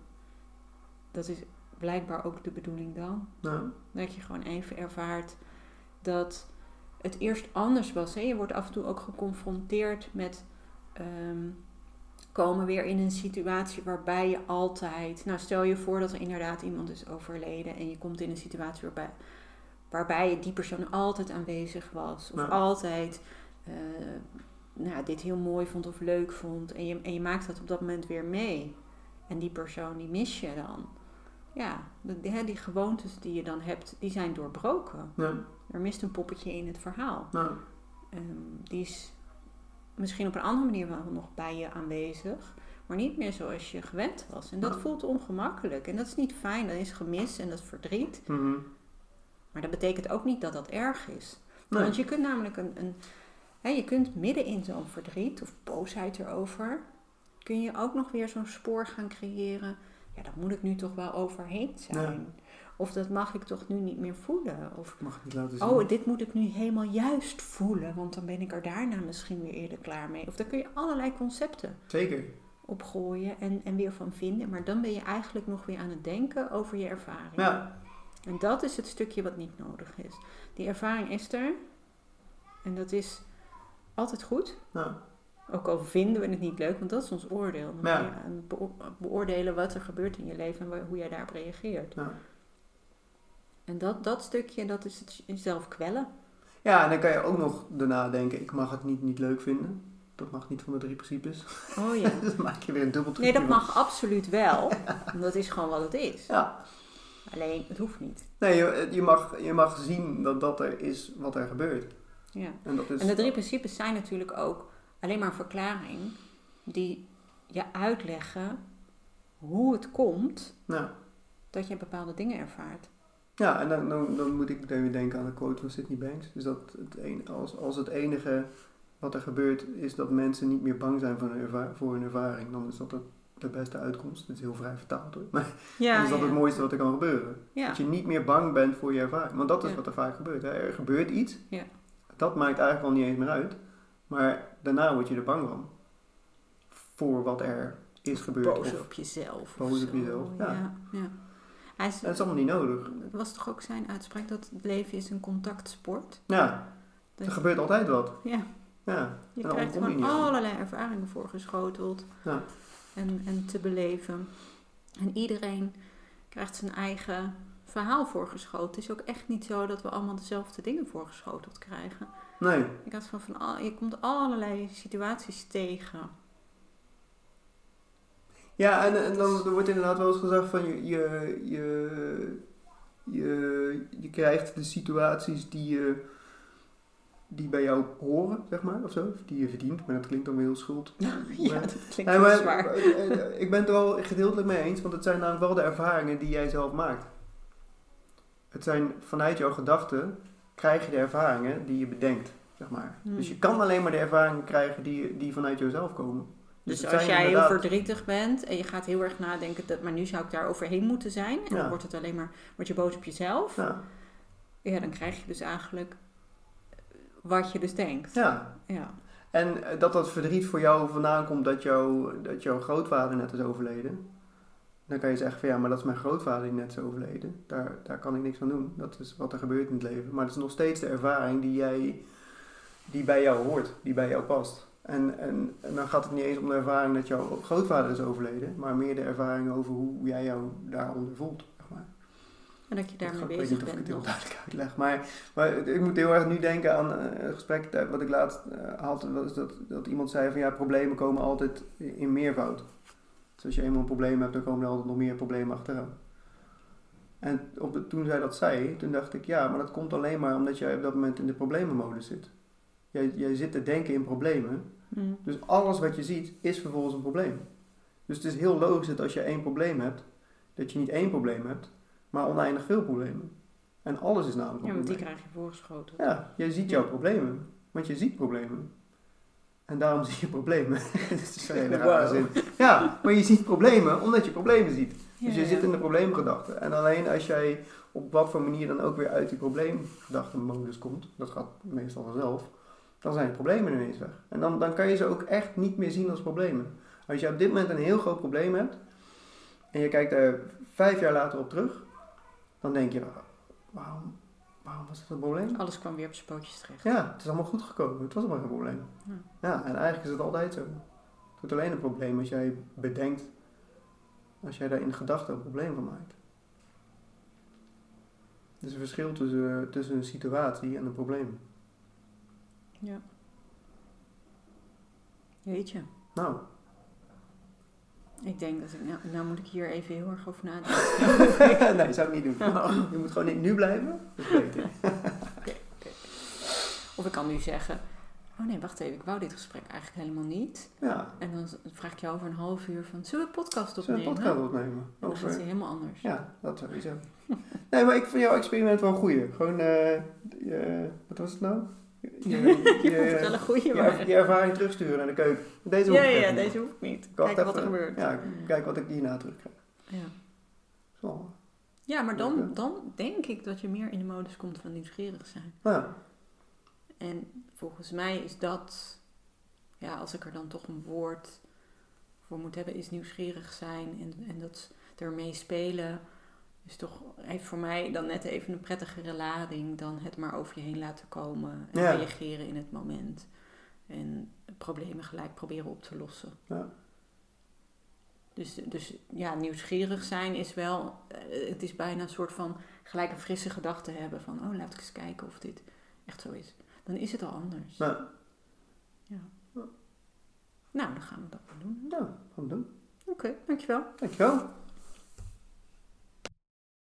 dat is blijkbaar ook de bedoeling dan. Dat je gewoon even ervaart dat het eerst anders was. Hè? Je wordt af en toe ook geconfronteerd met ehm, komen weer in een situatie waarbij je altijd. Nou, stel je voor dat er inderdaad iemand is overleden en je komt in een situatie waarbij, waarbij die persoon altijd aanwezig was. Of Ja. altijd eh, nou, dit heel mooi vond of leuk vond. En je, en je maakt dat op dat moment weer mee. En die persoon die mis je dan. Ja, de, hè, die gewoontes die je dan hebt, die zijn doorbroken. ja, Er mist een poppetje in het verhaal. nou, Ehm, die is misschien op een andere manier wel nog bij je aanwezig, maar niet meer zoals je gewend was. En dat Ja. voelt ongemakkelijk. En dat is niet fijn, dat is gemis en dat is verdriet. mhm. Maar dat betekent ook niet dat dat erg is. Nee. Want je kunt namelijk een, een hè, je kunt midden in zo'n verdriet of boosheid erover, kun je ook nog weer zo'n spoor gaan creëren. Ja, daar moet ik nu toch wel overheen zijn. Of dat mag ik toch nu niet meer voelen. Of Ik mag niet laten zien. Oh, dit moet ik nu helemaal juist voelen, want dan ben ik er daarna misschien weer eerder klaar mee. Of daar kun je allerlei concepten Zeker. op gooien en, en weer van vinden. Maar dan ben je eigenlijk nog weer aan het denken over je ervaring. Ja, En dat is het stukje wat niet nodig is. Die ervaring is er. En dat is altijd goed. nou, Ook al vinden we het niet leuk, want dat is ons oordeel. Dan Ja. ben je aan het beo- beoordelen wat er gebeurt in je leven en hoe jij daarop reageert. ja. En dat, dat stukje, dat is het jezelf kwellen. Ja, en dan kan je ook nog daarna denken, ik mag het niet, niet leuk vinden. Dat mag niet van de drie principes. Oh ja. dan maak je weer een dubbel Nee, dat mag absoluut wel. Want dat is gewoon wat het is. Ja. Alleen, het hoeft niet. Nee, je, je, mag, je mag zien dat dat er is wat er gebeurt. Ja. En, dat is, En de drie principes zijn natuurlijk ook alleen maar een verklaring die je uitleggen hoe het komt dat je bepaalde dingen ervaart. ja, en dan, dan, dan moet ik meteen weer denken aan de quote van Sydney Banks. Dus dat het een, als, als het enige wat er gebeurt is dat mensen niet meer bang zijn voor hun, erva- voor hun ervaring, dan is dat het de beste uitkomst. Dit is heel vrij vertaald hoor. Maar Ja, dan is dat het mooiste wat er kan gebeuren. Ja. Dat je niet meer bang bent voor je ervaring. Want dat is wat er vaak gebeurt. Hè. Er gebeurt iets. Ja. Dat maakt eigenlijk al niet eens meer uit. Maar daarna word je er bang van. Voor wat er is gebeurd. Boos Of, op jezelf. boos op jezelf, ja. ja. ja. Hij is, dat is allemaal niet nodig. het was toch ook zijn uitspraak dat het leven is een contactsport? Ja, Dat er gebeurt altijd wat. Ja, Ja, je En krijgt gewoon allerlei ervaringen voorgeschoteld Ja. en, en te beleven. En iedereen krijgt zijn eigen verhaal voorgeschoten. Het is ook echt niet zo dat we allemaal dezelfde dingen voorgeschoteld krijgen. Nee. Ik had van, van al, je komt allerlei situaties tegen. Ja, en, en dan er wordt inderdaad wel eens gezegd van je, je, je, je, je krijgt de situaties die, je, die bij jou horen, zeg maar, of zo. Die je verdient, maar dat klinkt dan weer heel schuld. ja, Maar- dat klinkt Nee, maar, zwaar. eh, eh, ik ben het er wel gedeeltelijk mee eens, want het zijn namelijk wel de ervaringen die jij zelf maakt. Het zijn vanuit jouw gedachten krijg je de ervaringen die je bedenkt, zeg maar. Hmm. Dus je kan alleen maar de ervaringen krijgen die, die vanuit jezelf komen. Dus het als jij heel verdrietig bent en je gaat heel erg nadenken, dat, maar nu zou ik daar overheen moeten zijn. En Ja. dan wordt het alleen maar, word je boos op jezelf. Ja, Ja, dan krijg je dus eigenlijk wat je dus denkt. ja. Ja. En eh, dat dat verdriet voor jou vandaan komt dat, jou, dat jouw grootvader net is overleden. Dan kan je zeggen van ja, maar dat is mijn grootvader die net is overleden. Daar, daar kan ik niks aan doen. Dat is wat er gebeurt in het leven. Maar het is nog steeds de ervaring die, jij, die bij jou hoort, die bij jou past. En, en, en dan gaat het niet eens om de ervaring dat jouw grootvader is overleden, maar meer de ervaring over hoe jij jou daaronder voelt. Zeg maar. En dat je daarmee ik weet bezig niet of ik bent. het heel nog. duidelijk uitleg. Maar, maar ik moet heel erg nu denken aan eh, een gesprek dat- wat ik laatst eh, had. Dat, dat iemand zei van ja, problemen komen altijd in meervoud. Dus als je eenmaal een probleem hebt, dan komen er altijd nog meer problemen achteraan. En op de, toen zij dat zei, toen dacht ik ja, maar dat komt alleen maar omdat jij op dat moment in de problemenmodus zit. Jij, jij zit te denken in problemen. Mm. Dus alles wat je ziet is vervolgens een probleem. Dus het is heel logisch dat als je één probleem hebt, dat je niet één probleem hebt, maar oneindig veel problemen. En alles is namelijk Ja, een want die probleem. krijg je voorgeschoten. Ja, jij ziet jouw problemen, want je ziet problemen. En daarom zie je problemen. Dat is een hele rare Wow. zin. Ja, maar je ziet problemen omdat je problemen ziet. Ja, Dus je ja. zit in de probleemgedachte. En alleen als jij op wat voor manier dan ook weer uit die probleemgedachtenmodus komt, dat gaat meestal vanzelf, dan zijn de problemen ineens weg. En dan, dan kan je ze ook echt niet meer zien als problemen. Als je op dit moment een heel groot probleem hebt en je kijkt er vijf jaar later op terug, dan denk je, waarom, waarom was dat een probleem? Alles kwam weer op zijn pootjes terecht. Ja, het is allemaal goed gekomen. Het was allemaal geen probleem. Ja. Ja, en eigenlijk is het altijd zo. Het wordt alleen een probleem als jij bedenkt, als jij daar in gedachten een probleem van maakt. Er is een verschil tussen, tussen een situatie en een probleem. Ja. Weet je. Nou, Ik denk dat ik, nou, nou moet ik hier even heel erg over nadenken. nee, zou ik niet doen. Oh. Je moet gewoon nu blijven. Dat is beter. Of ik kan nu zeggen, oh nee, wacht even, ik wou dit gesprek eigenlijk helemaal niet. Ja, En dan vraag ik je over een half uur van, zullen we een podcast zullen we opnemen? een podcast opnemen? En dan gaat helemaal anders. ja, dat sowieso. Nee, maar ik vind jouw experiment wel een goeie. Gewoon, eh, je- wat was het nou? Je, je, Je wel een goeie, je, je ervaring terugsturen naar de keuken. Deze hoef Ja, ik ja, niet. deze hoef ik niet. Kijken wat er gebeurt. Ja, kijk wat ik hierna terugkrijg. Ja. Zo. Ja, maar dan, dan denk ik dat je meer in de modus komt van nieuwsgierig zijn. Ja, En volgens mij is dat, ja, als ik er dan toch een woord voor moet hebben, is nieuwsgierig zijn en, en dat ermee spelen. Is toch, heeft voor mij dan net even een prettigere lading dan het maar over je heen laten komen en Ja. reageren in het moment. En problemen gelijk proberen op te lossen. Ja. Dus, dus ja, nieuwsgierig zijn is wel, eh, het is bijna een soort van gelijk een frisse gedachte hebben van, oh laat ik eens kijken of dit echt zo is. Dan is het al anders. nou, Nou, dan gaan we dat maar doen. nou, gaan we doen. Oké, dankjewel. Dankjewel.